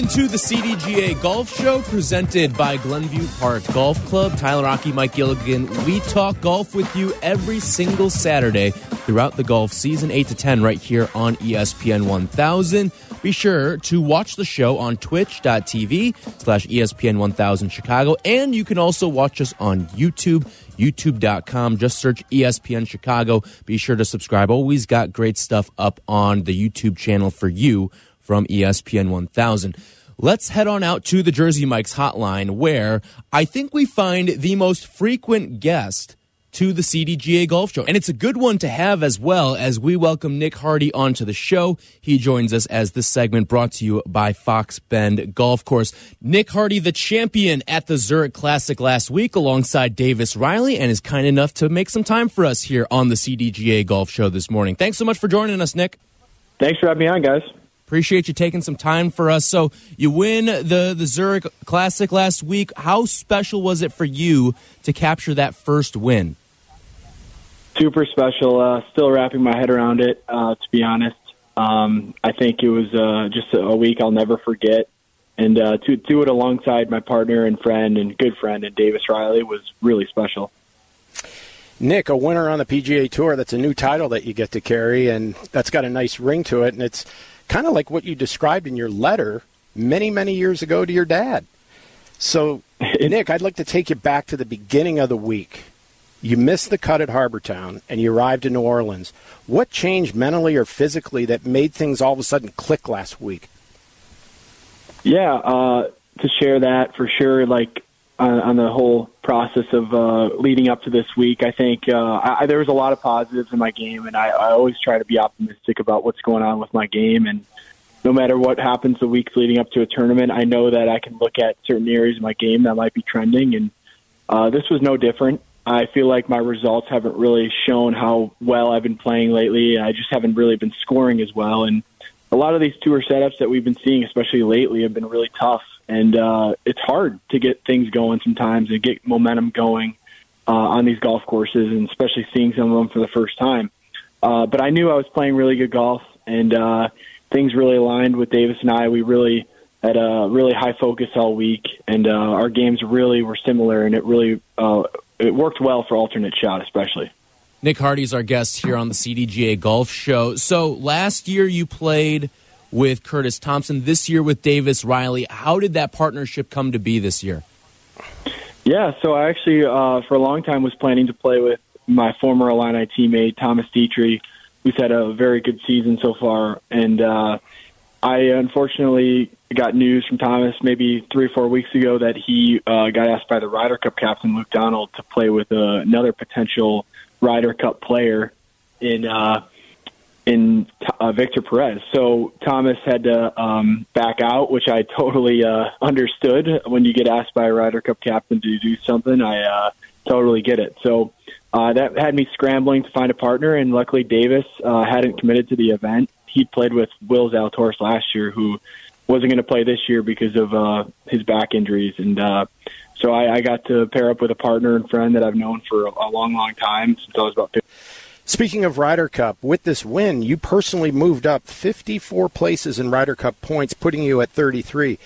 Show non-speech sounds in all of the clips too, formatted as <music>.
Into the CDGA Golf Show presented by Glenview Park Golf Club. Tyler Rocky, Mike Gilligan. We talk golf with you every single Saturday throughout the golf season, 8 to 10, right here on ESPN 1000. Be sure to watch the show on twitch.tv slash ESPN 1000 Chicago. And you can also watch us on YouTube, youtube.com. Just search ESPN Chicago. Be sure to subscribe. Always got great stuff up on the YouTube channel for you from ESPN 1000. Let's head on out to the Jersey Mike's hotline where I think we find the most frequent guest to the CDGA Golf Show. And it's a good one to have as well as we welcome Nick Hardy onto the show. He joins us as this segment brought to you by Fox Bend Golf Course. Nick Hardy, the champion at the Zurich Classic last week alongside Davis Riley and is kind enough to make some time for us here on the CDGA Golf Show this morning. Thanks so much for joining us, Nick. Thanks for having me on, guys. Appreciate you taking some time for us. So you win the the Zurich Classic last week. How special was it for you to capture that first win? Super special. Uh, still wrapping my head around it, uh, to be honest. Um, I think it was uh, just a week I'll never forget. And uh, to do it alongside my partner and friend and good friend and Davis Riley was really special. Nick, a winner on the PGA Tour, that's a new title that you get to carry, and that's got a nice ring to it. And it's kind of like what you described in your letter many, many years ago to your dad. So, <laughs> Nick, I'd like to take you back to the beginning of the week. You missed the cut at Harbour Town and you arrived in New Orleans. What changed mentally or physically that made things all of a sudden click last week? Yeah, uh, to share that for sure. Like on, on the whole process of uh, leading up to this week, I think uh, I, there was a lot of positives in my game, and I, I always try to be optimistic about what's going on with my game. And no matter what happens the weeks leading up to a tournament, I know that I can look at certain areas of my game that might be trending, and uh, this was no different. I feel like my results haven't really shown how well I've been playing lately. I just haven't really been scoring as well, and a lot of these tour setups that we've been seeing, especially lately, have been really tough, and uh, it's hard to get things going sometimes and get momentum going uh, on these golf courses, and especially seeing some of them for the first time. Uh, but I knew I was playing really good golf, and uh, things really aligned with Davis and I. We really had a really high focus all week, and uh, our games really were similar, and it really uh, it worked well for alternate shot, especially. Nick Hardy's our guest here on the CDGA Golf Show. So last year you played with Curtis Thompson. This year with Davis Riley. How did that partnership come to be this year? Yeah, so I actually, uh, for a long time, was planning to play with my former Illini teammate Thomas Detry, who's had a very good season so far. And uh, I unfortunately got news from Thomas maybe three or four weeks ago that he uh, got asked by the Ryder Cup captain Luke Donald to play with another potential Ryder Cup player in uh, in uh, Victor Perez. So Thomas had to um, back out, which I totally uh, understood. When you get asked by a Ryder Cup captain to do something, I uh, totally get it. So uh, that had me scrambling to find a partner, and luckily Davis uh, hadn't committed to the event. He played with Will Zalatoris last year, who wasn't going to play this year because of uh, his back injuries, and uh, so I, I got to pair up with a partner and friend that I've known for a, a long, long time since I was about 15. Speaking of Ryder Cup, with this win, you personally moved up 54 places in Ryder Cup points, putting you at 33.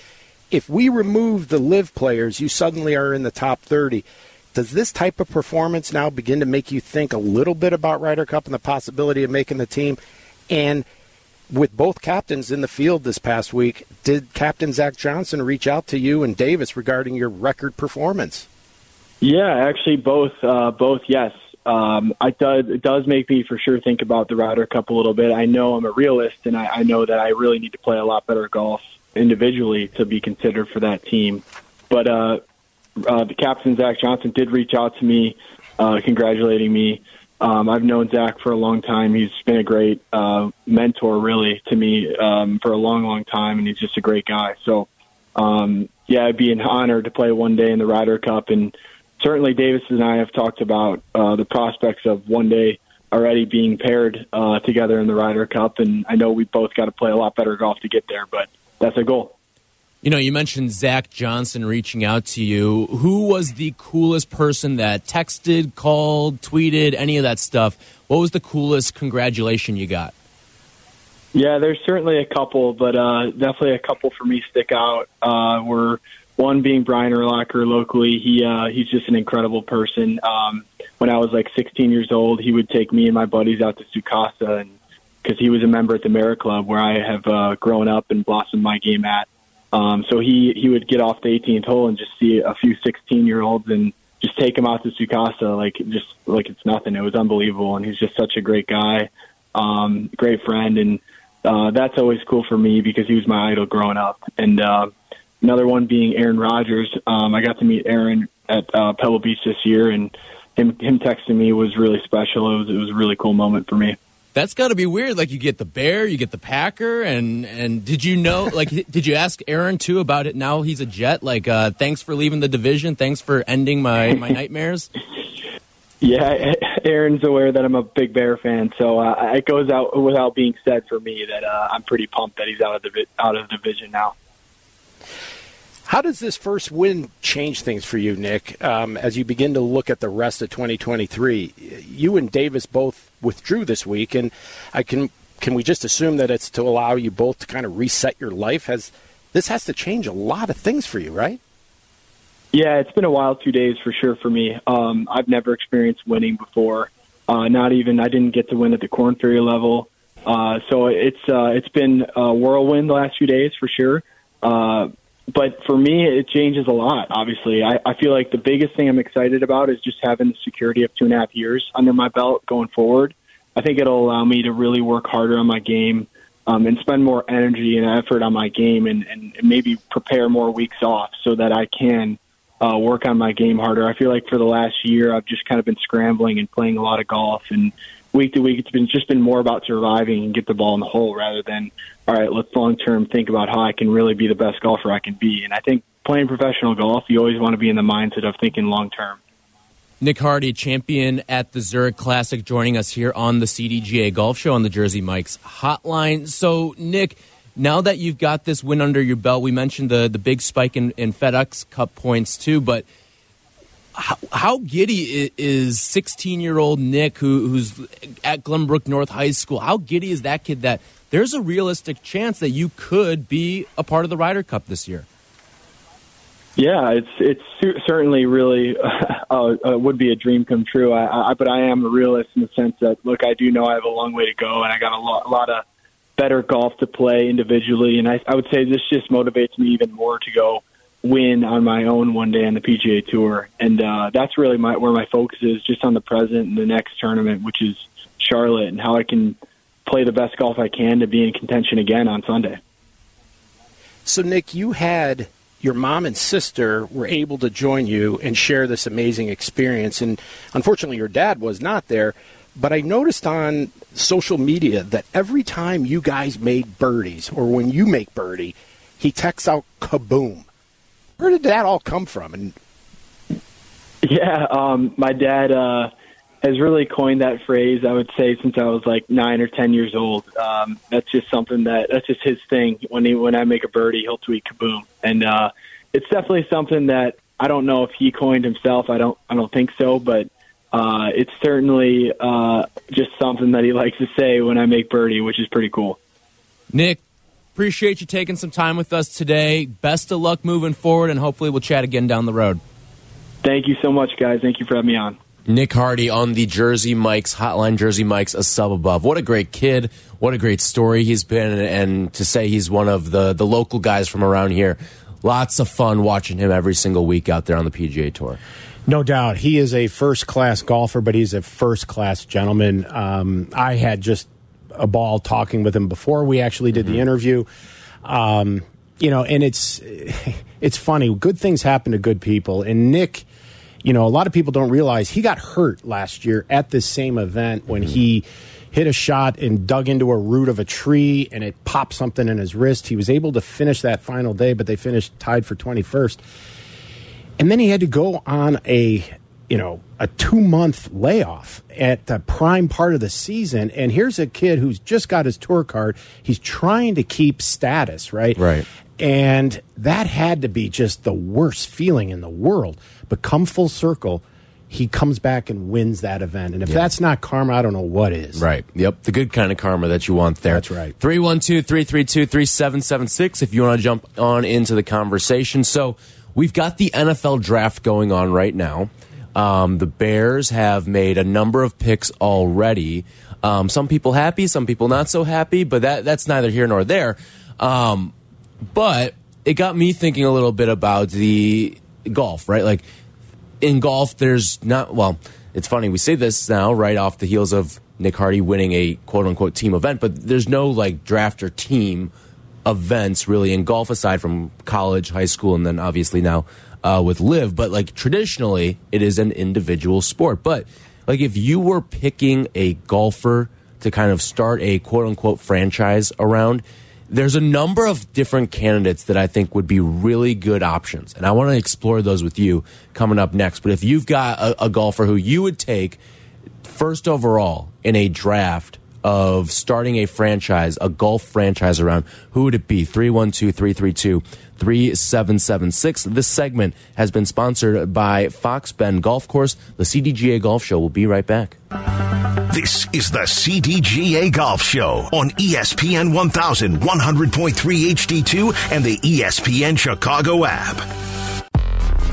If we remove the LIV players, you suddenly are in the top 30. Does this type of performance now begin to make you think a little bit about Ryder Cup and the possibility of making the team? And with both captains in the field this past week, did Captain Zach Johnson reach out to you and Davis regarding your record performance? Yeah, actually, both. Uh, both, yes. Um, I does it does make me for sure think about the Ryder Cup a little bit. I know I'm a realist, and I, I know that I really need to play a lot better golf individually to be considered for that team. But uh, uh, the captain Zach Johnson did reach out to me, uh, congratulating me. Um, I've known Zach for a long time. He's been a great uh, mentor, really, to me um, for a long, long time, and he's just a great guy. So, um, yeah, it'd be an honor to play one day in the Ryder Cup and certainly Davis and I have talked about uh, the prospects of one day already being paired uh, together in the Ryder Cup, and I know we both got to play a lot better golf to get there, but that's a goal. You know, you mentioned Zach Johnson reaching out to you. Who was the coolest person that texted, called, tweeted, any of that stuff? What was the coolest congratulation you got? Yeah, there's certainly a couple, but uh, definitely a couple for me stick out. Uh, were one being Brian Urlacher locally. He uh, he's just an incredible person. Um, when I was like 16 years old, he would take me and my buddies out to Sukasa, and because he was a member at the Merit Club where I have uh, grown up and blossomed my game at. Um, so he he would get off the 18th hole and just see a few 16 year olds and just take him out to Sukasa like just like it's nothing. It was unbelievable, and he's just such a great guy, um, great friend, and uh, that's always cool for me because he was my idol growing up. And uh, Another one being Aaron Rodgers. Um, I got to meet Aaron at uh, Pebble Beach this year, and him him texting me was really special. It was it was a really cool moment for me. That's got to be weird. Like you get the bear, you get the Packer, and and did you know? <laughs> Like, did you ask Aaron too about it? Now he's a Jet. Like, uh, thanks for leaving the division. Thanks for ending my my <laughs> nightmares. Yeah, Aaron's aware that I'm a big Bear fan, so uh, it goes out without being said for me that uh, I'm pretty pumped that he's out of the out of the division now. How does this first win change things for you, Nick, um, as you begin to look at the rest of 2023? You and Davis both withdrew this week, and I can can we just assume that it's to allow you both to kind of reset your life? Has this has to change a lot of things for you, right? Yeah, it's been a wild two days for sure for me. Um, I've never experienced winning before. Uh, not even I didn't get to win at the Corn Ferry level. Uh, so it's uh, it's been a whirlwind the last few days for sure. Uh, but for me, it changes a lot. Obviously, I, I feel like the biggest thing I'm excited about is just having the security of two and a half years under my belt going forward. I think it'll allow me to really work harder on my game um, and spend more energy and effort on my game, and, and maybe prepare more weeks off so that I can uh, work on my game harder. I feel like for the last year, I've just kind of been scrambling and playing a lot of golf and week to week, it's been just been more about surviving and get the ball in the hole rather than all right, let's long term think about how I can really be the best golfer I can be. And I think playing professional golf, you always want to be in the mindset of thinking long term. Nick Hardy, champion at the Zurich Classic, joining us here on the CDGA Golf Show on the Jersey Mike's hotline. So, Nick, now that you've got this win under your belt, we mentioned the the big spike in, in FedEx Cup points too, but how, how giddy is 16 year old Nick, who, who's at Glenbrook North High School? How giddy is that kid that there's a realistic chance that you could be a part of the Ryder Cup this year? Yeah, it's it's certainly really <laughs> uh, uh, would be a dream come true. I, I, but I am a realist in the sense that look, I do know I have a long way to go, and I got a lot, a lot of better golf to play individually. And I, I would say this just motivates me even more to go win on my own one day on the PGA Tour, and uh, that's really my where my focus is, just on the present and the next tournament, which is Charlotte, and how I can play the best golf I can to be in contention again on Sunday. So, Nick, you had your mom and sister were able to join you and share this amazing experience, and unfortunately, your dad was not there. But I noticed on social media that every time you guys made birdies, or when you make birdie, he texts out kaboom where did that all come from? And yeah, um, my dad uh, has really coined that phrase. I would say since I was like nine or ten years old. Um, that's just something that that's just his thing. When he when I make a birdie, he'll tweet kaboom, and uh, it's definitely something that I don't know if he coined himself. I don't I don't think so, but uh, it's certainly uh, just something that he likes to say when I make birdie, which is pretty cool. Nick, Appreciate you taking some time with us today. Best of luck moving forward, and hopefully we'll chat again down the road. Thank you so much, guys. Thank you for having me on. Nick Hardy on the Jersey Mike's hotline. Jersey Mike's a sub above. What a great kid! What a great story he's been, and to say he's one of the the local guys from around here. Lots of fun watching him every single week out there on the PGA Tour. No doubt, he is a first class golfer, but he's a first class gentleman. Um, I had just a ball talking with him before we actually did mm-hmm. the interview. Um, you know, and it's <laughs> it's funny. Good things happen to good people. And Nick, you know, a lot of people don't realize he got hurt last year at this same event when mm-hmm. he hit a shot and dug into a root of a tree and it popped something in his wrist. He was able to finish that final day, but they finished tied for 21st. And then he had to go on a you know, a two month layoff at the prime part of the season. And here's a kid who's just got his tour card. He's trying to keep status, right? Right. And that had to be just the worst feeling in the world. But come full circle, he comes back and wins that event. And if that's not karma, I don't know what is. Right. Yep. The good kind of karma that you want there. That's right. 312 332 3776 if you want to jump on into the conversation. So we've got the NFL draft going on right now. Um, the Bears have made a number of picks already. Um, some people happy, some people not so happy, but that that's neither here nor there. Um, but it got me thinking a little bit about the golf, right? Like in golf, there's not, well, it's funny. We say this now right off the heels of Nick Hardy winning a quote unquote team event, but there's no like draft or team events really in golf aside from college, high school, and then obviously now uh, with LIV. But like traditionally, it is an individual sport. But like if you were picking a golfer to kind of start a quote unquote franchise around, there's a number of different candidates that I think would be really good options. And I want to explore those with you coming up next. But if you've got a, a golfer who you would take first overall in a draft of starting a franchise, a golf franchise around, who would it be? 312 332 3776. This segment has been sponsored by Fox Bend Golf Course. The CDGA Golf Show will be right back. This is the CDGA Golf Show on ESPN 1100.3 HD2 and the ESPN Chicago app.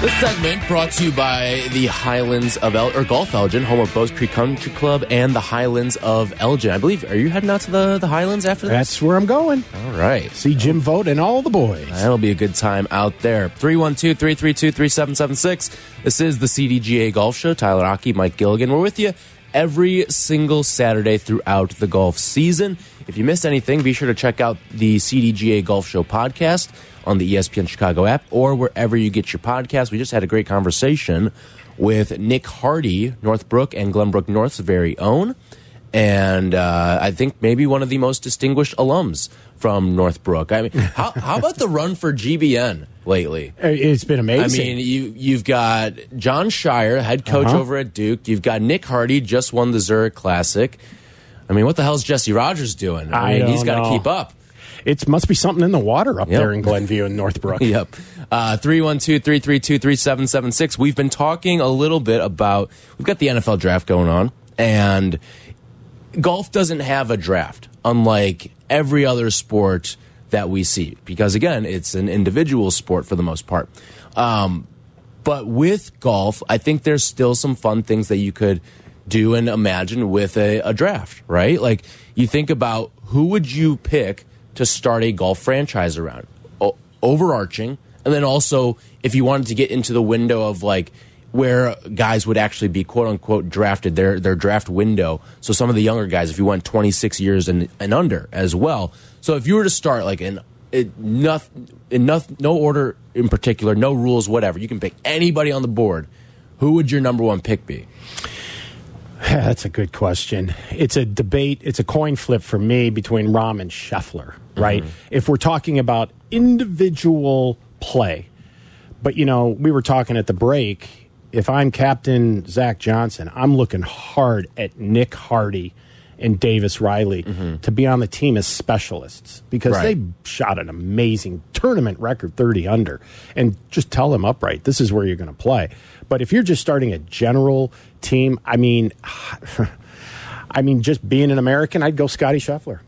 This segment brought to you by the Highlands of El or Golf Elgin, home of Bowes Creek Country Club, and the Highlands of Elgin. I believe. Are you heading out to the the Highlands after this? That's where I'm going. All right. See Jim Vote and all the boys. That'll be a good time out there. 312 332 3776. This is the CDGA Golf Show. Tyler Aki, Mike Gilligan. We're with you every single Saturday throughout the golf season. If you missed anything, be sure to check out the CDGA Golf Show podcast on the ESPN Chicago app or wherever you get your podcast. We just had a great conversation with Nick Hardy, Northbrook and Glenbrook North's very own. And uh, I think maybe one of the most distinguished alums from Northbrook. I mean, <laughs> how, how about the run for GBN lately? It's been amazing. I mean, you you've got Jon Scheyer, head coach Uh-huh. over at Duke. You've got Nick Hardy, just won the Zurich Classic. I mean, what the hell's Jesse Rogers doing? I, I mean, he's got to keep up. It must be something in the water up Yep. there in Glenview and Northbrook. <laughs> Yep. Uh, 312 332 3776. We've been talking a little bit about, we've got the NFL draft going on, and golf doesn't have a draft, unlike every other sport that we see, because again, it's an individual sport for the most part. Um, but with golf, I think there's still some fun things that you could do and imagine with a, a draft, right? Like you think about who would you pick to start a golf franchise around, o- overarching, and then also if you wanted to get into the window of like where guys would actually be quote unquote drafted, their their draft window. So some of the younger guys, if you went 26 years and, and under as well. So if you were to start like in it, noth, in no order in particular, no rules, whatever, you can pick anybody on the board. Who would your number one pick be? That's a good question. It's a debate, it's a coin flip for me between Rahm and Scheffler, right? Mm-hmm. If we're talking about individual play, but you know, we were talking at the break. If I'm Captain Zach Johnson, I'm looking hard at Nick Hardy and Davis Riley mm-hmm. to be on the team as specialists because Right. they shot an amazing tournament record 30 under and just tell them upright this is where you're going to play but if you're just starting a general team i mean <sighs> i mean just being an american i'd go scotty scheffler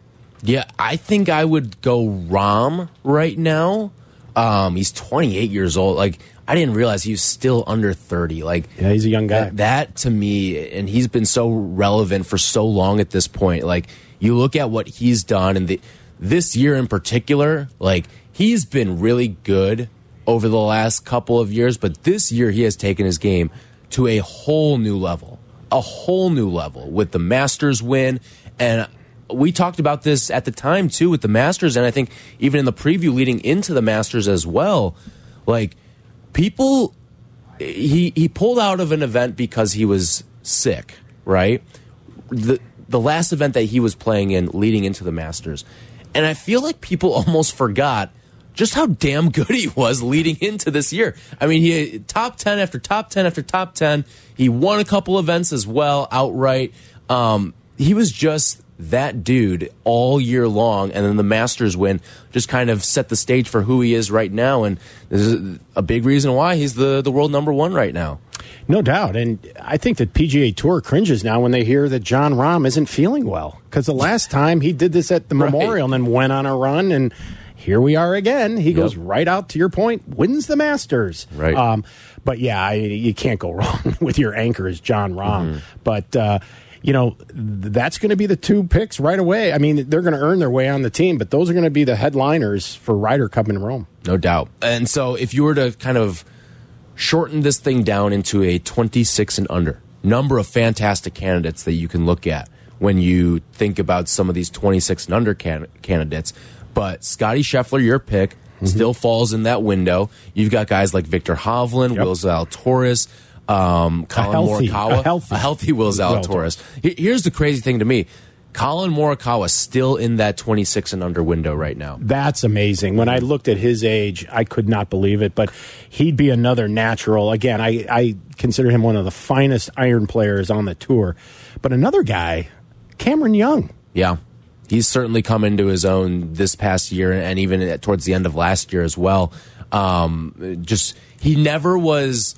Yeah, I think I would go Rahm right now. Um, he's 28 years old. Like I didn't realize he was still under 30. Like yeah he's a young guy that, that to me, and he's been so relevant for so long at this point. Like you look at what he's done, and the, this year in particular, like he's been really good over the last couple of years. But this year, he has taken his game to a whole new level, a whole new level with the Masters win, and we talked about this at the time too with the Masters, and I think even in the preview leading into the Masters as well. Like people, he he pulled out of an event because he was sick, right? The the last event that he was playing in leading into the Masters, and I feel like people <laughs> almost forgot just how damn good he was leading into this year. I mean, he top 10 after top 10 after top 10. He won a couple events as well outright. Um, he was just that dude all year long. And then the Masters win just kind of set the stage for who he is right now. And this is a big reason why he's the, the world number one right now. No doubt. And I think that PGA Tour cringes now when they hear that Jon Rahm isn't feeling well. Because the last <laughs> time he did this at the right. Memorial and then went on a run and here we are again. He yep. goes right out to your point, wins the Masters. Right. Um, but yeah, I, you can't go <laughs> wrong with your anchors, Jon Rahm. Mm -hmm. But uh, you know that's going to be the two picks right away. I mean, they're going to earn their way on the team, but those are going to be the headliners for Ryder Cup in Rome. No doubt. And so, if you were to kind of shorten this thing down into a 26 and under number of fantastic candidates that you can look at when you think about some of these 26 and under can candidates but Scotty Scheffler, your pick, mm -hmm. still falls in that window. You've got guys like Viktor Hovland, yep. Will Zalatoris, um, Collin a healthy, Morikawa, a healthy, a healthy Will Zalatoris. Here's the crazy thing to me. Collin Morikawa still in that 26 and under window right now. That's amazing. When I looked at his age, I could not believe it, but he'd be another natural. Again, I, I consider him one of the finest iron players on the tour. But another guy, Cameron Young. Yeah he's certainly come into his own this past year and even towards the end of last year as well. Um, just he never was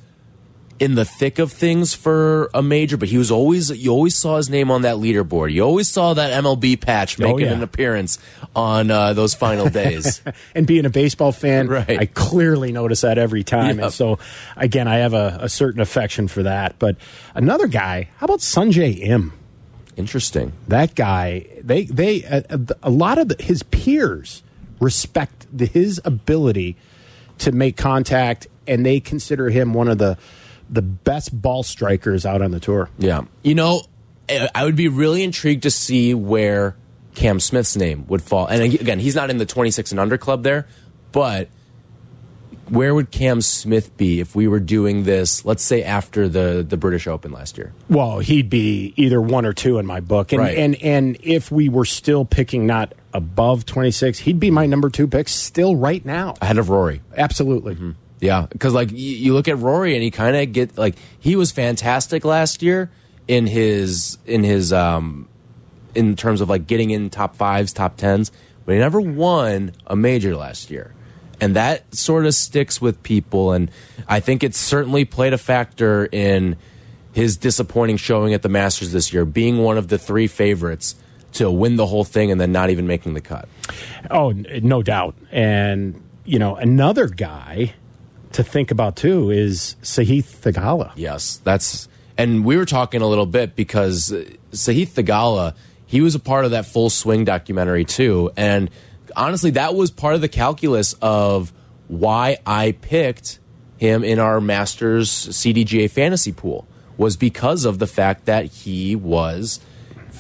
in the thick of things for a major, but he was always you always saw his name on that leaderboard. You always saw that MLB patch oh, making oh, yeah. an appearance on uh, those final <laughs> days. and being a baseball fan, right. I clearly notice that every time. Yep. And so, again, I have a, a certain affection for that. But another guy, how about Sungjae Im? Interesting. That guy, they they a, a lot of the, his peers respect the, his ability to make contact, and they consider him one of the the best ball strikers out on the tour. Yeah, you know, I would be really intrigued to see where Cam Smith's name would fall. And again, he's not in the 26 and under club there, but where would Cam Smith be if we were doing this, let's say after the the British Open last year? Well, he'd be either one or two in my book. And right. and and if we were still picking not above 26, he'd be my number 2 pick still right now. Ahead of Rory. Absolutely. Mm -hmm. Yeah, cuz like you look at Rory and he kind of get like he was fantastic last year in his in his um in terms of like getting in top 5s, top 10s, but he never won a major last year and that sort of sticks with people. And I think it certainly played a factor in his disappointing showing at the Masters this year, being one of the three favorites to win the whole thing and then not even making the cut. Oh, no doubt. And, you know, another guy to think about too is Sahith Theegala. Yes, that's, and we were talking a little bit because Sahith Theegala, he was a part of that full swing documentary too. And, honestly, that was part of the calculus of why I picked him in our Masters CDGA fantasy pool was because of the fact that he was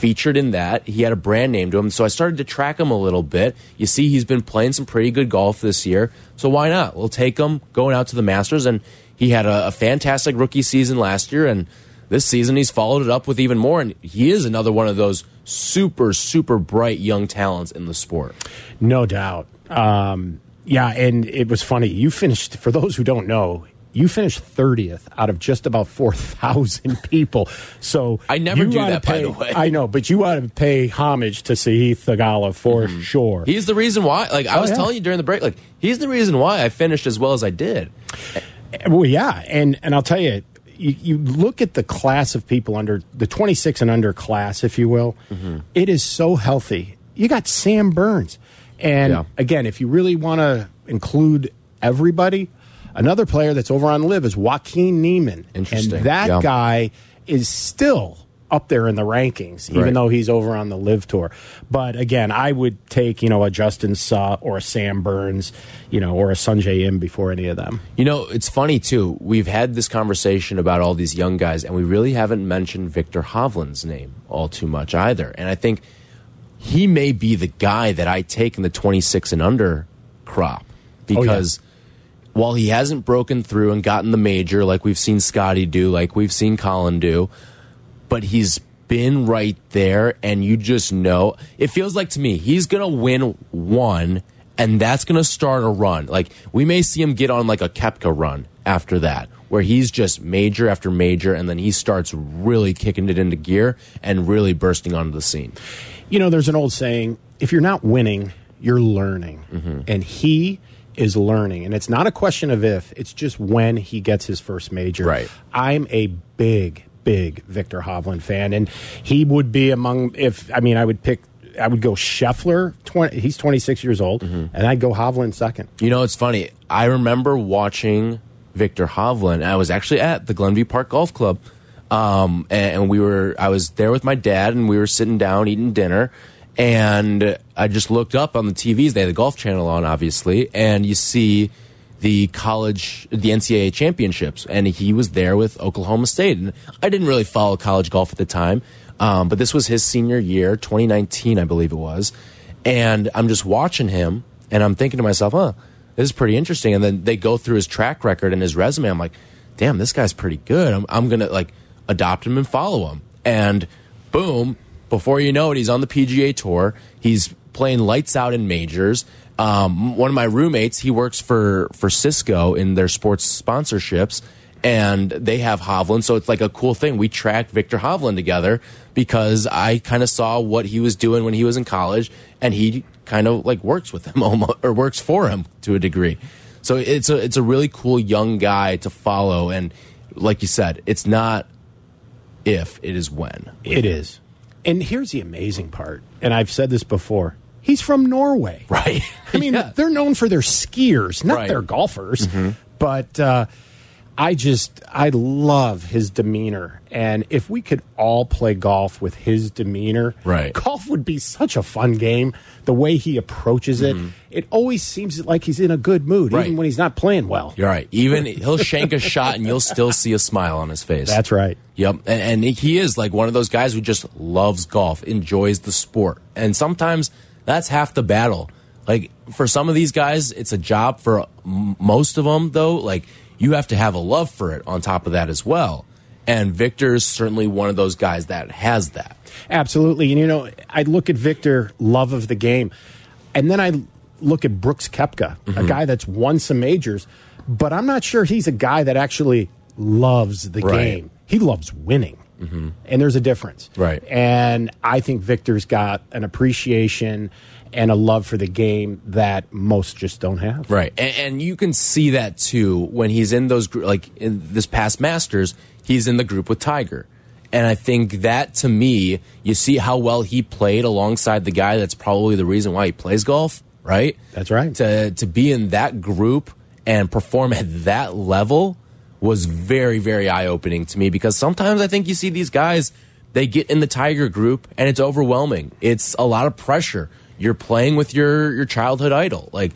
featured in that. He had a brand name to him. So I started to track him a little bit. You see, he's been playing some pretty good golf this year. So why not? We'll take him going out to the Masters. And he had a, a fantastic rookie season last year. And this season, he's followed it up with even more. And he is another one of those super, super bright young talents in the sport. No doubt. Um, yeah, and it was funny. You finished, for those who don't know, you finished 30th out of just about 4,000 <laughs> people. So I never do that, pay, by the way. I know, but you ought to pay homage to Sahith Theegala for mm sure. He's the reason why. Like I oh, was yeah. telling you during the break, like he's the reason why I finished as well as I did. Well, yeah, and and I'll tell you, you, you, look at the class of people under the 26 and under class, if you will, mm -hmm. it is so healthy. You got Sam Burns. And yeah. again, if you really want to include everybody, another player that's over on LIV is Joaquin Niemann. Interesting. And that yeah. guy is still up there in the rankings, even right. though he's over on the LIV tour. But again, I would take, you know, a Justin Suh or a Sam Burns, you know, or a Sungjae Im before any of them. You know, it's funny too. We've had this conversation about all these young guys, and we really haven't mentioned Viktor Hovland's name all too much either. And I think he may be the guy that I take in the 26 and under crop because oh, yeah. While he hasn't broken through and gotten the major like we've seen Scotty do, like we've seen Collin do, but he's been right there and you just know it feels like to me he's going to win one and that's going to start a run. Like we may see him get on like a Koepka run after that where he's just major after major and then he starts really kicking it into gear and really bursting onto the scene. You know, there's an old saying, if you're not winning, you're learning. Mm -hmm. And he is learning. And it's not a question of if, it's just when he gets his first major. Right. I'm a big, big Viktor Hovland fan. And he would be among, if, I mean, I would pick I would go Scheffler. 20, he's 26 years old, mm -hmm. and I'd go Hovland second. You know, it's funny. I remember watching Viktor Hovland. I was actually at the Glenview Park Golf Club, um, and, we were. I was there with my dad, and we were sitting down eating dinner. And I just looked up on the TVs. They had the Golf Channel on, obviously, and you see the college, the NCAA championships, and he was there with Oklahoma State. And I didn't really follow college golf at the time, um, but this was his senior year, 2019, I believe it was. And I'm just watching him, and I'm thinking to myself, huh, this is pretty interesting. And then they go through his track record and his resume. I'm like, damn, this guy's pretty good. I'm, I'm going to like adopt him and follow him. And boom, before you know it, he's on the PGA Tour. He's playing lights out in majors. Um, one of my roommates, he works for for Cisco in their sports sponsorships, and they have Hovland, so it's like a cool thing. We tracked Viktor Hovland together because I kind of saw what he was doing when he was in college, and he kind of like works with him <laughs> almost, or works for him to a degree. So it's a it's a really cool young guy to follow, and like you said, it's not if it is when it is. And here's the amazing part, and I've said this before. He's from Norway, right? I mean, <laughs> yeah. they're known for their skiers, not right. their golfers. Mm -hmm. But uh, I just I love his demeanor, and if we could all play golf with his demeanor, right? Golf would be such a fun game. The way he approaches it, mm -hmm. it always seems like he's in a good mood, right. even when he's not playing well. You're right. Even he'll shank a shot, and you'll still see a smile on his face. That's right. Yep, and, and he is like one of those guys who just loves golf, enjoys the sport, and sometimes that's half the battle. Like for some of these guys, it's a job. For most of them, though, like you have to have a love for it on top of that as well. And Viktor is certainly one of those guys that has that. Absolutely. And, you know, I look at Viktor, love of the game. And then I look at Brooks Koepka, mm -hmm. a mm-hmm. guy that's won some majors, but I'm not sure he's a guy that actually loves the right. game. He loves winning. Mm -hmm. And there's a difference. Right. And I think Viktor's got an appreciation and a love for the game that most just don't have. Right, and, and you can see that too when he's in those like in this past Masters, he's in the group with Tiger. And I think that to me, you see how well he played alongside the guy that's probably the reason why he plays golf, right? That's right. To to be in that group and perform at that level was very very eye opening to me because sometimes I think you see these guys they get in the Tiger group and it's overwhelming. It's a lot of pressure you're playing with your your childhood idol. Like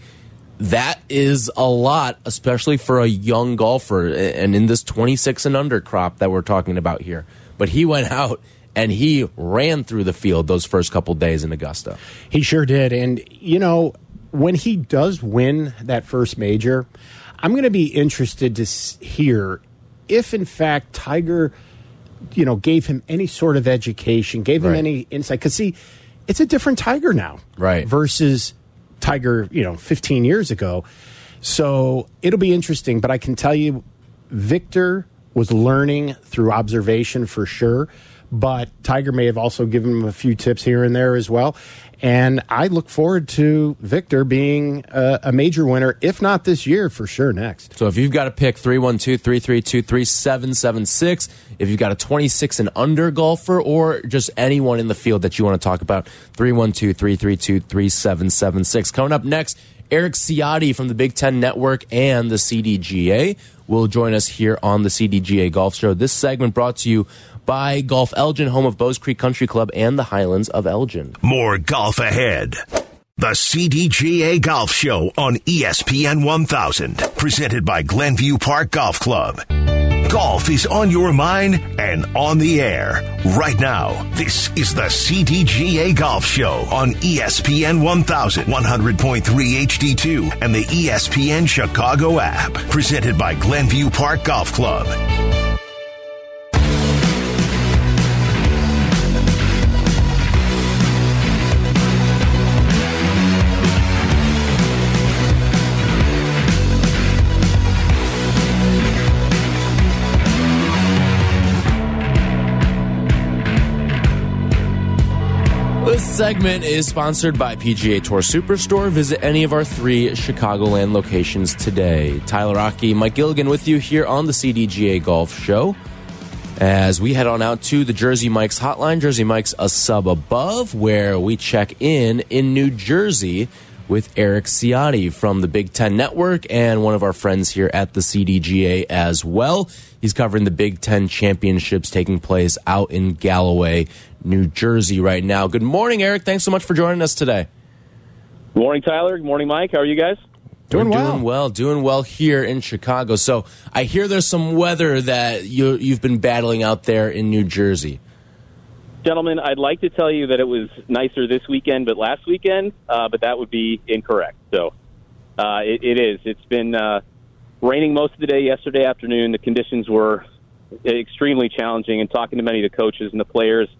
that is a lot, especially for a young golfer and in this 26 and under crop that we're talking about here. But he went out and he ran through the field those first couple days in Augusta. He sure did. And, you know, when he does win that first major, I'm going to be interested to hear if, in fact, Tiger, you know, gave him any sort of education, gave him right. any insight. Because, see, it's a different Tiger now, right? Versus Tiger, you know, 15 years ago. So it'll be interesting. But I can tell you, Viktor was learning through observation for sure. But Tiger may have also given him a few tips here and there as well. And I look forward to Viktor being a, a, major winner, if not this year, for sure next. So if you've got to pick 312 332 3776, if you've got a 26 and under golfer, or just anyone in the field that you want to talk about, 312 332 3776. Coming up next, Erik Ciotti from the Big Ten Network and the CDGA will join us here on the CDGA Golf Show. This segment brought to you by Golf Elgin, home of Bowes Creek Country Club and the Highlands of Elgin. More golf ahead. The CDGA Golf Show on ESPN 1000, presented by Glenview Park Golf Club. Golf is on your mind and on the air right now. This is the CDGA Golf Show on ESPN 1100.3 HD2 and the ESPN Chicago app. Presented by Glenview Park Golf Club. Segment is sponsored by PGA Tour Superstore. Visit any of our three Chicagoland locations today. Tyler Rocky, Mike Gilligan with you here on the CDGA Golf Show. As we head on out to the Jersey Mike's hotline, Jersey Mike's a sub above, where we check in in New Jersey with Erik Ciotti from the Big Ten Network and one of our friends here at the CDGA as well. He's covering the Big Ten championships taking place out in Galloway, New Jersey right now. Good morning, Erik. Thanks so much for joining us today. Good morning, Tyler. Good morning, Mike. How are you guys? Doing well. Doing well. Doing well here in Chicago. So I hear there's some weather that you, you've been battling out there in New Jersey. Gentlemen, I'd like to tell you that it was nicer this weekend, but last weekend, uh, but that would be incorrect. So uh, it, it is. It's been uh, raining most of the day yesterday afternoon. The conditions were extremely challenging, and talking to many of the coaches and the players –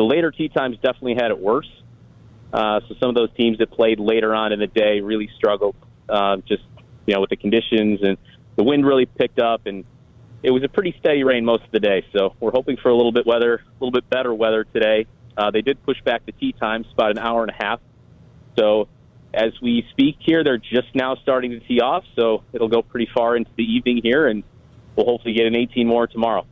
the later tee times definitely had it worse. Uh, so some of those teams that played later on in the day really struggled, uh, just you know, with the conditions and the wind really picked up, and it was a pretty steady rain most of the day. So we're hoping for a little bit weather, a little bit better weather today. Uh, they did push back the tee times about an hour and a half. So as we speak here, they're just now starting to tee off, so it'll go pretty far into the evening here, and we'll hopefully get an 18 more tomorrow.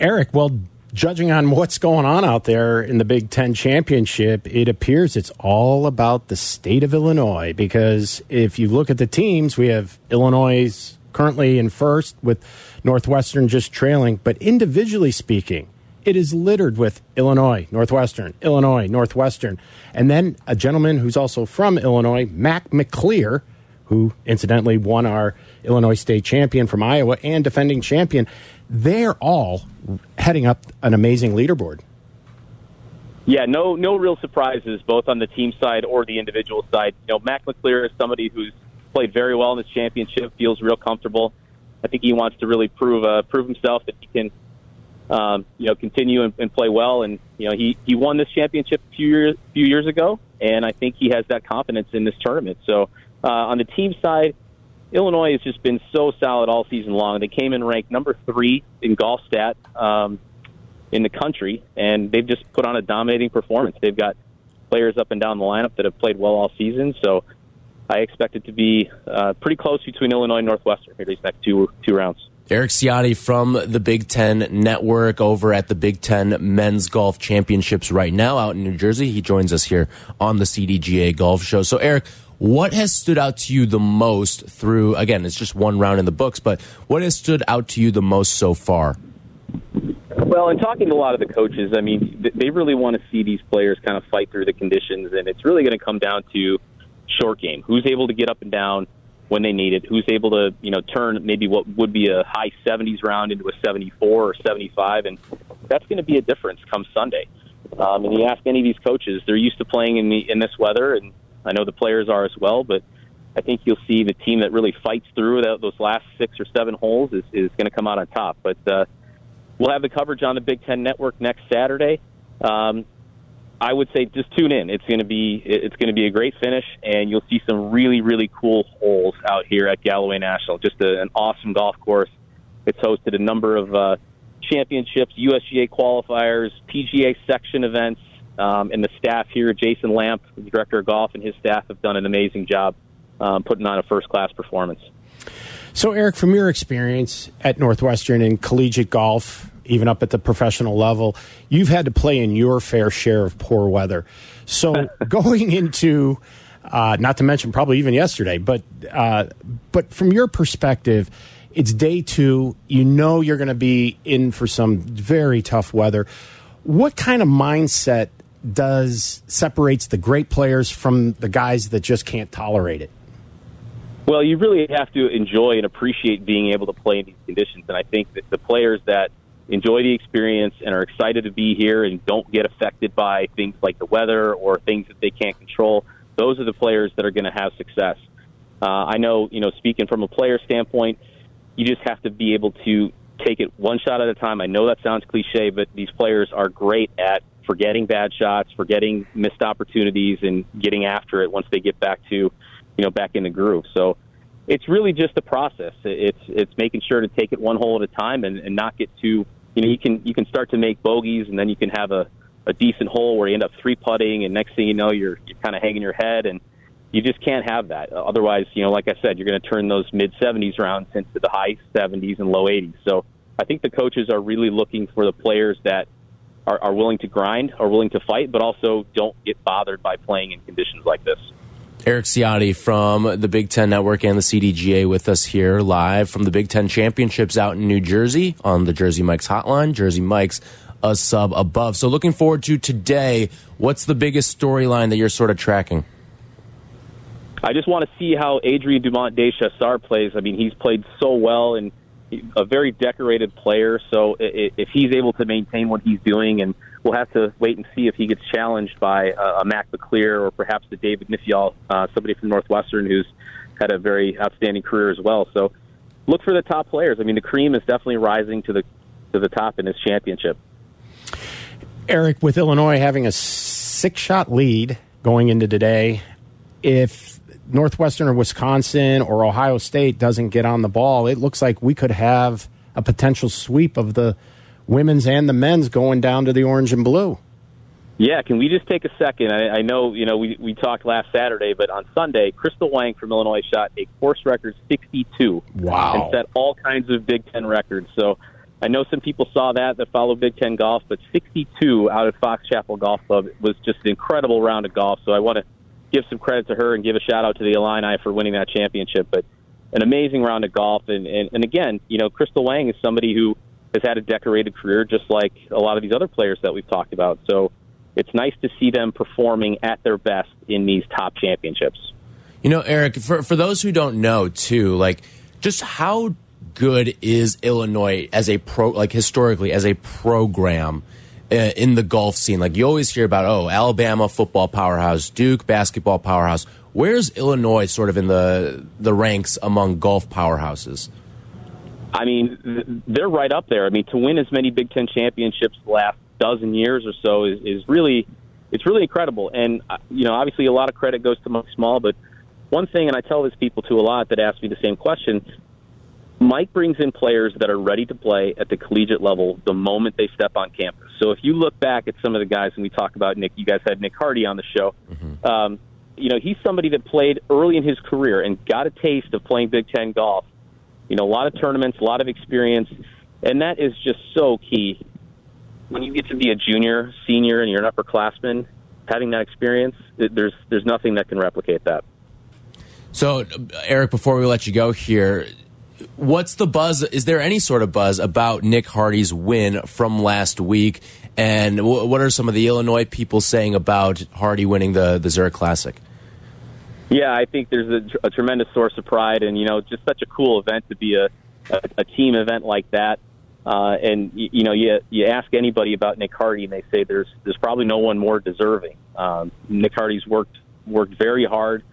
Erik, well, judging on what's going on out there in the Big Ten championship, it appears it's all about the state of Illinois. Because if you look at the teams, we have Illinois currently in first with Northwestern just trailing. But individually speaking, it is littered with Illinois, Northwestern, Illinois, Northwestern. And then a gentleman who's also from Illinois, Mac McClear, who incidentally won our Illinois state champion from Iowa and defending champion they're all heading up an amazing leaderboard. Yeah, no, no real surprises both on the team side or the individual side. You know, Mac McClear is somebody who's played very well in this championship, feels real comfortable. I think he wants to really prove uh, prove himself that he can, um, you know, continue and, and play well. And you know, he he won this championship a few years few years ago, and I think he has that confidence in this tournament. So uh, on the team side, Illinois has just been so solid all season long. They came in ranked number three in golf stat um, in the country, and they've just put on a dominating performance. They've got players up and down the lineup that have played well all season, so I expect it to be uh, pretty close between Illinois and Northwestern here these next two two rounds. Erik Ciotti from the Big Ten Network over at the Big Ten Men's Golf Championships right now out in New Jersey. He joins us here on the CDGA Golf Show. So, Erik, what has stood out to you the most through, again, it's just one round in the books, but what has stood out to you the most so far? Well, in talking to a lot of the coaches, I mean, they really want to see these players kind of fight through the conditions, and it's really going to come down to short game. Who's able to get up and down when they need it? Who's able to, you know, turn maybe what would be a high 70s round into a 74 or 75, and that's going to be a difference come Sunday. Um, and you ask any of these coaches, they're used to playing in the in this weather, and I know the players are as well, but I think you'll see the team that really fights through those last six or seven holes is, is going to come out on top. But uh, we'll have the coverage on the Big Ten Network next Saturday. Um, I would say just tune in. It's going to be it's going to be a great finish, and you'll see some really really cool holes out here at Galloway National. Just a, an awesome golf course. It's hosted a number of uh, championships, USGA qualifiers, PGA section events, um, and the staff here, Jason Lamp, the director of golf, and his staff have done an amazing job um, putting on a first class performance. So, Erik, from your experience at Northwestern in collegiate golf, even up at the professional level, you've had to play in your fair share of poor weather. So, <laughs> going into, uh, not to mention probably even yesterday, but uh, but from your perspective, it's day two. You know you're going to be in for some very tough weather. What kind of mindset does separates the great players from the guys that just can't tolerate it? Well, you really have to enjoy and appreciate being able to play in these conditions. And I think that the players that enjoy the experience and are excited to be here and don't get affected by things like the weather or things that they can't control, those are the players that are going to have success. Uh, I know, you know, speaking from a player standpoint, you just have to be able to take it one shot at a time. I know that sounds cliche, but these players are great at forgetting bad shots, forgetting missed opportunities, and getting after it once they get back to, you know, back in the groove. So it's really just a process. It's it's making sure to take it one hole at a time and, and not get too. You know, you can you can start to make bogeys, and then you can have a a decent hole where you end up three putting, and next thing you know, you're you're kind of hanging your head, and you just can't have that. Otherwise, you know, like I said, you're going to turn those mid 70s rounds into the high 70s and low 80s. So I think the coaches are really looking for the players that are, are willing to grind, are willing to fight, but also don't get bothered by playing in conditions like this. Erik Ciotti from the Big Ten Network and the CDGA with us here live from the Big Ten Championships out in New Jersey on the Jersey Mike's hotline. Jersey Mike's a sub above. So looking forward to today. What's the biggest storyline that you're sort of tracking? I just want to see how Adrien Dumont de Chassart plays. I mean, he's played so well and a very decorated player. So if he's able to maintain what he's doing, and we'll have to wait and see if he gets challenged by a Mac McClear or perhaps the David Nyfjäll, uh, somebody from Northwestern who's had a very outstanding career as well. So look for the top players. I mean, the cream is definitely rising to the to the top in this championship. Erik, with Illinois having a six shot lead going into today, if Northwestern or Wisconsin or Ohio State doesn't get on the ball, it looks like we could have a potential sweep of the women's and the men's going down to the orange and blue. Yeah, can we just take a second? I, I know you know we, we talked last Saturday, but on Sunday, Crystal Wang from Illinois shot a course record 62. Wow! And set all kinds of Big Ten records. So I know some people saw that that follow Big Ten golf, but 62 out at Fox Chapel Golf Club was just an incredible round of golf. So I want to give some credit to her and give a shout out to the Illini for winning that championship. But an amazing round of golf, and and, and again, you know, Crystal Wang is somebody who has had a decorated career, just like a lot of these other players that we've talked about. So it's nice to see them performing at their best in these top championships. You know, Erik, for for those who don't know, too, like just how good is Illinois as a pro, like historically as a program in the golf scene? Like you always hear about, oh, Alabama football powerhouse, Duke basketball powerhouse. Where's Illinois sort of in the the ranks among golf powerhouses? I mean, they're right up there. I mean, to win as many Big Ten championships the last dozen years or so is, is really, it's really incredible. And uh, you know, obviously, a lot of credit goes to Mike Small, but one thing, and I tell this people to a lot that ask me the same question, Mike brings in players that are ready to play at the collegiate level the moment they step on campus. So if you look back at some of the guys, and we talk about Nick, you guys had Nick Hardy on the show. Mm-hmm. Um, you know, he's somebody that played early in his career and got a taste of playing Big Ten golf. You know, a lot of tournaments, a lot of experience, and that is just so key. When you get to be a junior, senior, and you're an upperclassman, having that experience, there's there's nothing that can replicate that. So, Erik, before we let you go here, what's the buzz? Is there any sort of buzz about Nick Hardy's win from last week? And what are some of the Illinois people saying about Hardy winning the the Zurich Classic? Yeah, I think there's a, a tremendous source of pride, and you know, just such a cool event to be a a, a team event like that. Uh, and you, you know, you you ask anybody about Nick Hardy, and they say there's there's probably no one more deserving. Um, Nick Hardy's worked worked very hard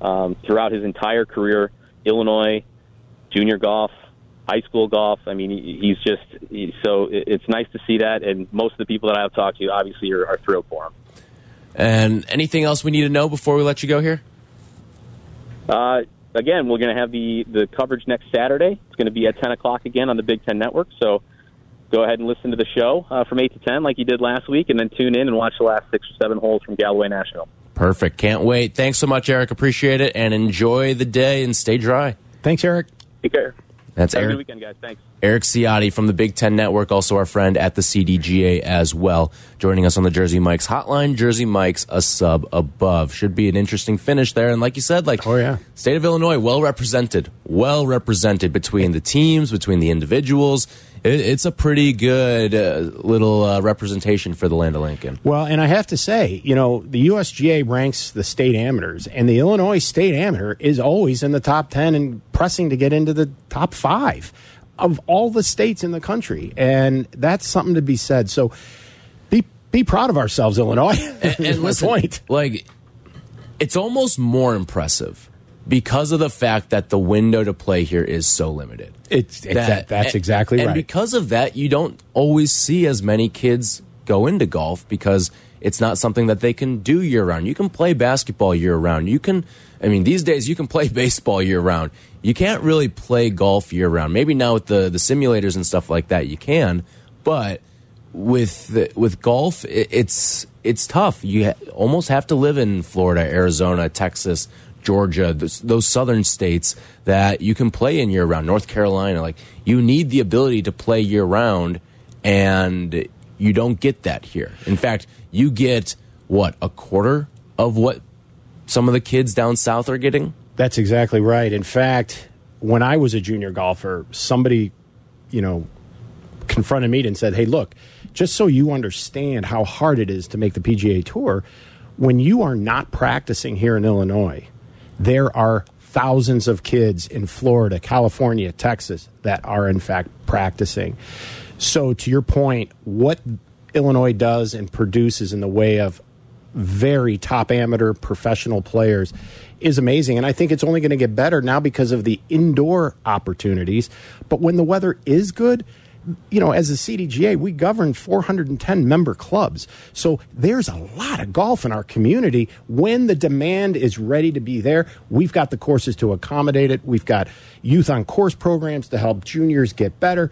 um, throughout his entire career. Illinois, junior golf, high school golf. I mean, he's just so it's nice to see that, and most of the people that I've talked to obviously are, are thrilled for him. And anything else we need to know before we let you go here? Uh, again, we're going to have the the coverage next Saturday. It's going to be at ten o'clock again on the Big Ten Network. So go ahead and listen to the show uh, from eight to ten, like you did last week, and then tune in and watch the last six or seven holes from Galloway National. Perfect. Can't wait. Thanks so much, Erik. Appreciate it, and enjoy the day and stay dry. Thanks, Erik. Take care. That's Have Erik. a good weekend, guys. Thanks. Erik Ciotti from the Big Ten Network, also our friend at the CDGA as well, joining us on the Jersey Mike's hotline. Jersey Mike's a sub above. Should be an interesting finish there. And like you said, like, oh, yeah. State of Illinois, well represented, well represented between the teams, between the individuals. It, it's a pretty good uh, little uh, representation for the land of Lincoln. Well, and I have to say, you know, the USGA ranks the state amateurs, and the Illinois state amateur is always in the top 10 and pressing to get into the top five of all the states in the country, and that's something to be said. So be be proud of ourselves, Illinois. <laughs> and, and listen, point. like it's almost more impressive because of the fact that the window to play here is so limited. It's that, that's and, exactly right. And because of that, you don't always see as many kids go into golf because it's not something that they can do year round. You can play basketball year round. You can, I mean, these days you can play <laughs> baseball year round. You can't really play golf year round. Maybe now with the the simulators and stuff like that, you can, but with the, with golf, it, it's it's tough. You ha almost have to live in Florida, Arizona, Texas, Georgia, those, those, southern states that you can play in year round. North Carolina, like you need the ability to play year round, and you don't get that here. In fact, you get what a quarter of what some of the kids down south are getting. That's exactly right. In fact, when I was a junior golfer, somebody, you know, confronted me and said, "Hey, look, just so you understand how hard it is to make the PGA Tour, when you are not practicing here in Illinois, there are thousands of kids in Florida, California, Texas that are in fact practicing." So, to your point, what Illinois does and produces in the way of very top amateur professional players is amazing. And I think it's only going to get better now because of the indoor opportunities. But when the weather is good, you know, as a CDGA, we govern 410 member clubs. So there's a lot of golf in our community. When the demand is ready to be there, we've got the courses to accommodate it. We've got youth on course programs to help juniors get better.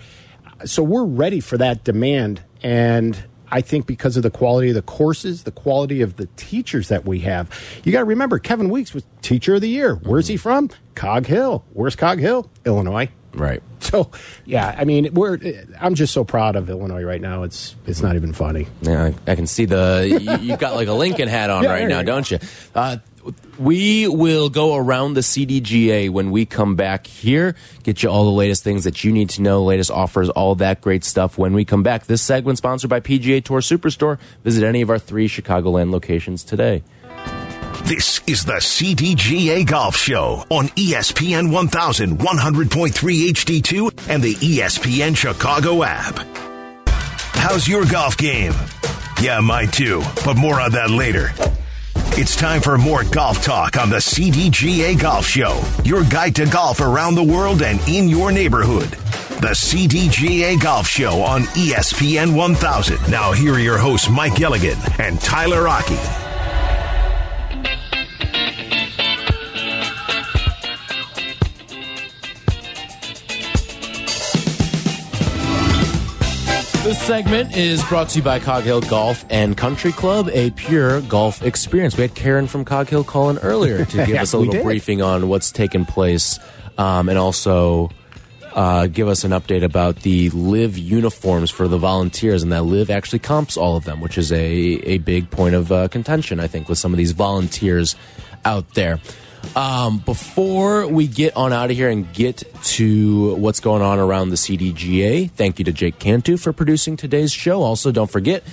So we're ready for that demand. And I think because of the quality of the courses, the quality of the teachers that we have. You got to remember, Kevin Weeks was Teacher of the Year. Where's he mm-hmm. from? Cog Hill. Where's Cog Hill? Illinois. Right. <laughs> So, yeah, I mean, we're. I'm just so proud of Illinois right now. It's it's not even funny. Yeah, I, I can see the you, have got like a Lincoln hat on <laughs> yeah, right now, don't you? Uh, we will go around the CDGA when we come back here. Get you all the latest things that you need to know, latest offers, all that great stuff when we come back. This segment sponsored by PGA Tour Superstore. Visit any of our three Chicagoland locations today. This is the CDGA Golf Show on ESPN 1100.3 HD2 and the ESPN Chicago app. How's your golf game? Yeah, mine too, but more on that later. It's time for more golf talk on the CDGA Golf Show, your guide to golf around the world and in your neighborhood. The CDGA Golf Show on ESPN 1000. Now, here are your hosts, Mike Gilligan and Tyler Rocky. This segment is brought to you by Cog Hill Golf and Country Club, a pure golf experience. We had Karen from Cog Hill calling earlier to <laughs> give yeah, us a little briefing on what's taken place um, and also uh, give us an update about the LIV uniforms for the volunteers and that LIV actually comps all of them, which is a, a big point of uh, contention, I think, with some of these volunteers out there. Um, before we get on out of here and get to what's going on around the CDGA, thank you to Jake Cantu for producing today's show. Also, don't forget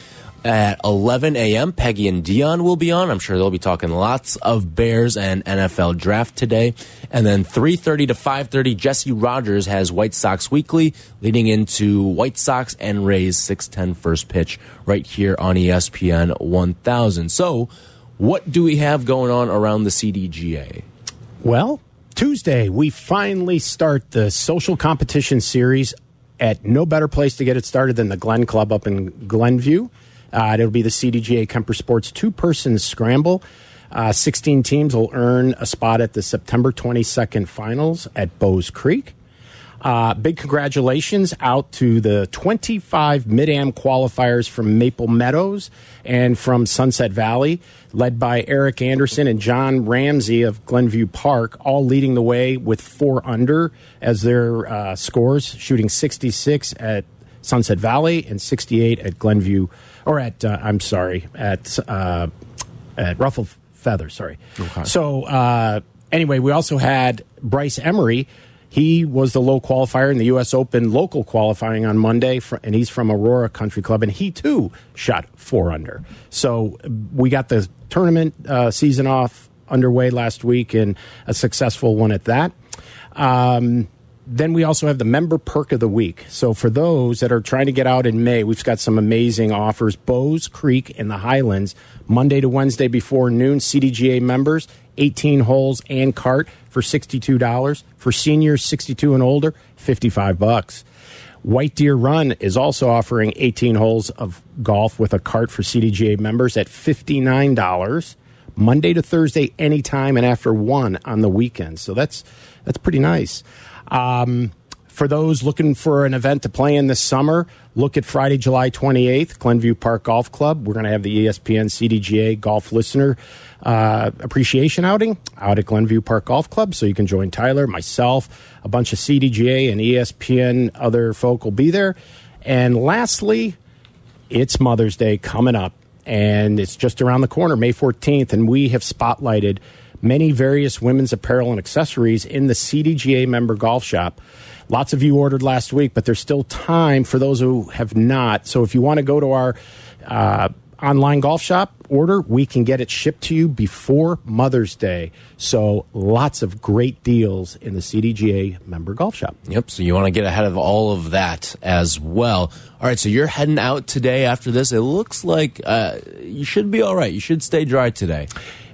at 11 a.m. Peggy and Dion will be on. I'm sure they'll be talking lots of Bears and NFL draft today. And then 3:30 to 5:30, Jesse Rogers has White Sox Weekly, leading into White Sox and Rays 6:10 first pitch right here on ESPN 1000. So what do we have going on around the CDGA? Well, Tuesday, we finally start the social competition series at no better place to get it started than the Glen Club up in Glenview. Uh, it'll be the CDGA Kemper Sports two person scramble. Uh, 16 teams will earn a spot at the September 22nd finals at Bowes Creek. Uh, big congratulations out to the 25 mid am qualifiers from Maple Meadows and from Sunset Valley, led by Eric Anderson and John Ramsey of Glenview Park, all leading the way with four under as their uh, scores, shooting 66 at Sunset Valley and 68 at Glenview, or at, uh, I'm sorry, at, uh, at Ruffled Feather, sorry. Okay. So, uh, anyway, we also had Bryce Emery. He was the low qualifier in the U.S. Open local qualifying on Monday, and he's from Aurora Country Club, and he too shot four under. So we got the tournament uh, season off underway last week, and a successful one at that. Um, then we also have the member perk of the week. So for those that are trying to get out in May, we've got some amazing offers. Bowes Creek in the Highlands, Monday to Wednesday before noon, CDGA members, 18 holes and cart for $62. For seniors 62 and older, 55 bucks. White Deer Run is also offering 18 holes of golf with a cart for CDGA members at $59. Monday to Thursday, anytime, and after one on the weekend. So that's that's pretty nice. Um, for those looking for an event to play in this summer, look at Friday, July 28th, Glenview Park Golf Club. We're going to have the ESPN CDGA golf listener uh, appreciation outing out at Glenview Park Golf Club. So you can join Tyler, myself, a bunch of CDGA and ESPN other folk will be there. And lastly, it's Mother's Day coming up, and it's just around the corner, May 14th, and we have spotlighted many various women's apparel and accessories in the CDGA member golf shop. Lots of you ordered last week, but there's still time for those who have not. So if you want to go to our uh, online golf shop, order, we can get it shipped to you before Mother's Day. So lots of great deals in the CDGA member golf shop. Yep. So you want to get ahead of all of that as well. All right. So you're heading out today after this. It looks like uh, you should be all right. You should stay dry today.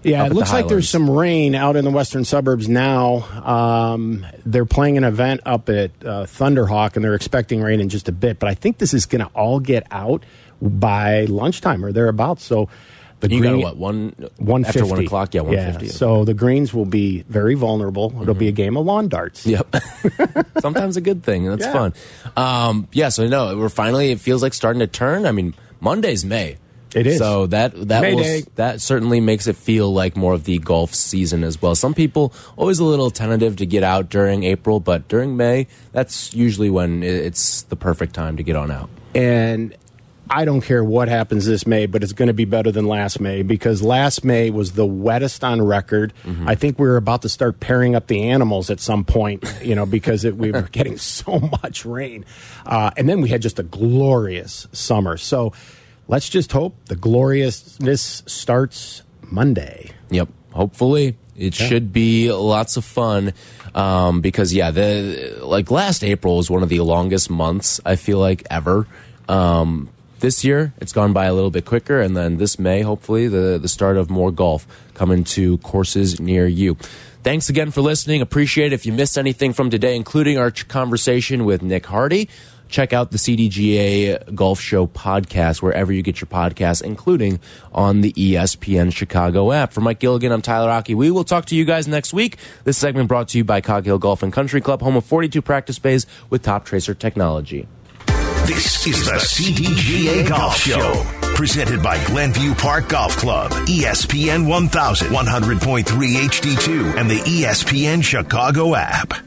Yeah, it looks the like there's some rain out in the western suburbs now. Um, they're playing an event up at uh, Thunderhawk, and they're expecting rain in just a bit. But I think this is going to all get out by lunchtime or thereabouts. So the You got green, what one one after one o'clock? Yeah, one fifty. So the greens will be very vulnerable. It'll be a game of lawn darts. Yep. <laughs> Sometimes a good thing. That's Yeah. fun. Um, yeah. So no, we're finally. It feels like starting to turn. I mean, Monday's May. It is. So that that will, that certainly makes it feel like more of the golf season as well. Some people always a little tentative to get out during April, but during May, that's usually when it's the perfect time to get on out. and I don't care what happens this May, but it's going to be better than last May because last May was the wettest on record. I think we were about to start pairing up the animals at some point, you know, because it, we were <laughs> getting so much rain. Uh, and then we had just a glorious summer. So let's just hope the gloriousness starts Monday. Yep. Hopefully, it should be lots of fun. Um, because yeah, the like last April was one of the longest months I feel like ever. Um, this year it's gone by a little bit quicker, and then this May, hopefully, the the start of more golf coming to courses near you. Thanks again for listening. Appreciate it. If you missed anything from today, including our conversation with Nick Hardy, check out the CDGA Golf Show podcast wherever you get your podcasts, including on the ESPN Chicago app. For Mike Gilligan, I'm Tyler Aki. We will talk to you guys next week. This segment brought to you by Cog Hill Golf and Country Club, home of 42 practice bays with top tracer technology. This is the CDGA Golf Show, presented by Glenview Park Golf Club, ESPN 1000, 100.3 HD2, and the ESPN Chicago app.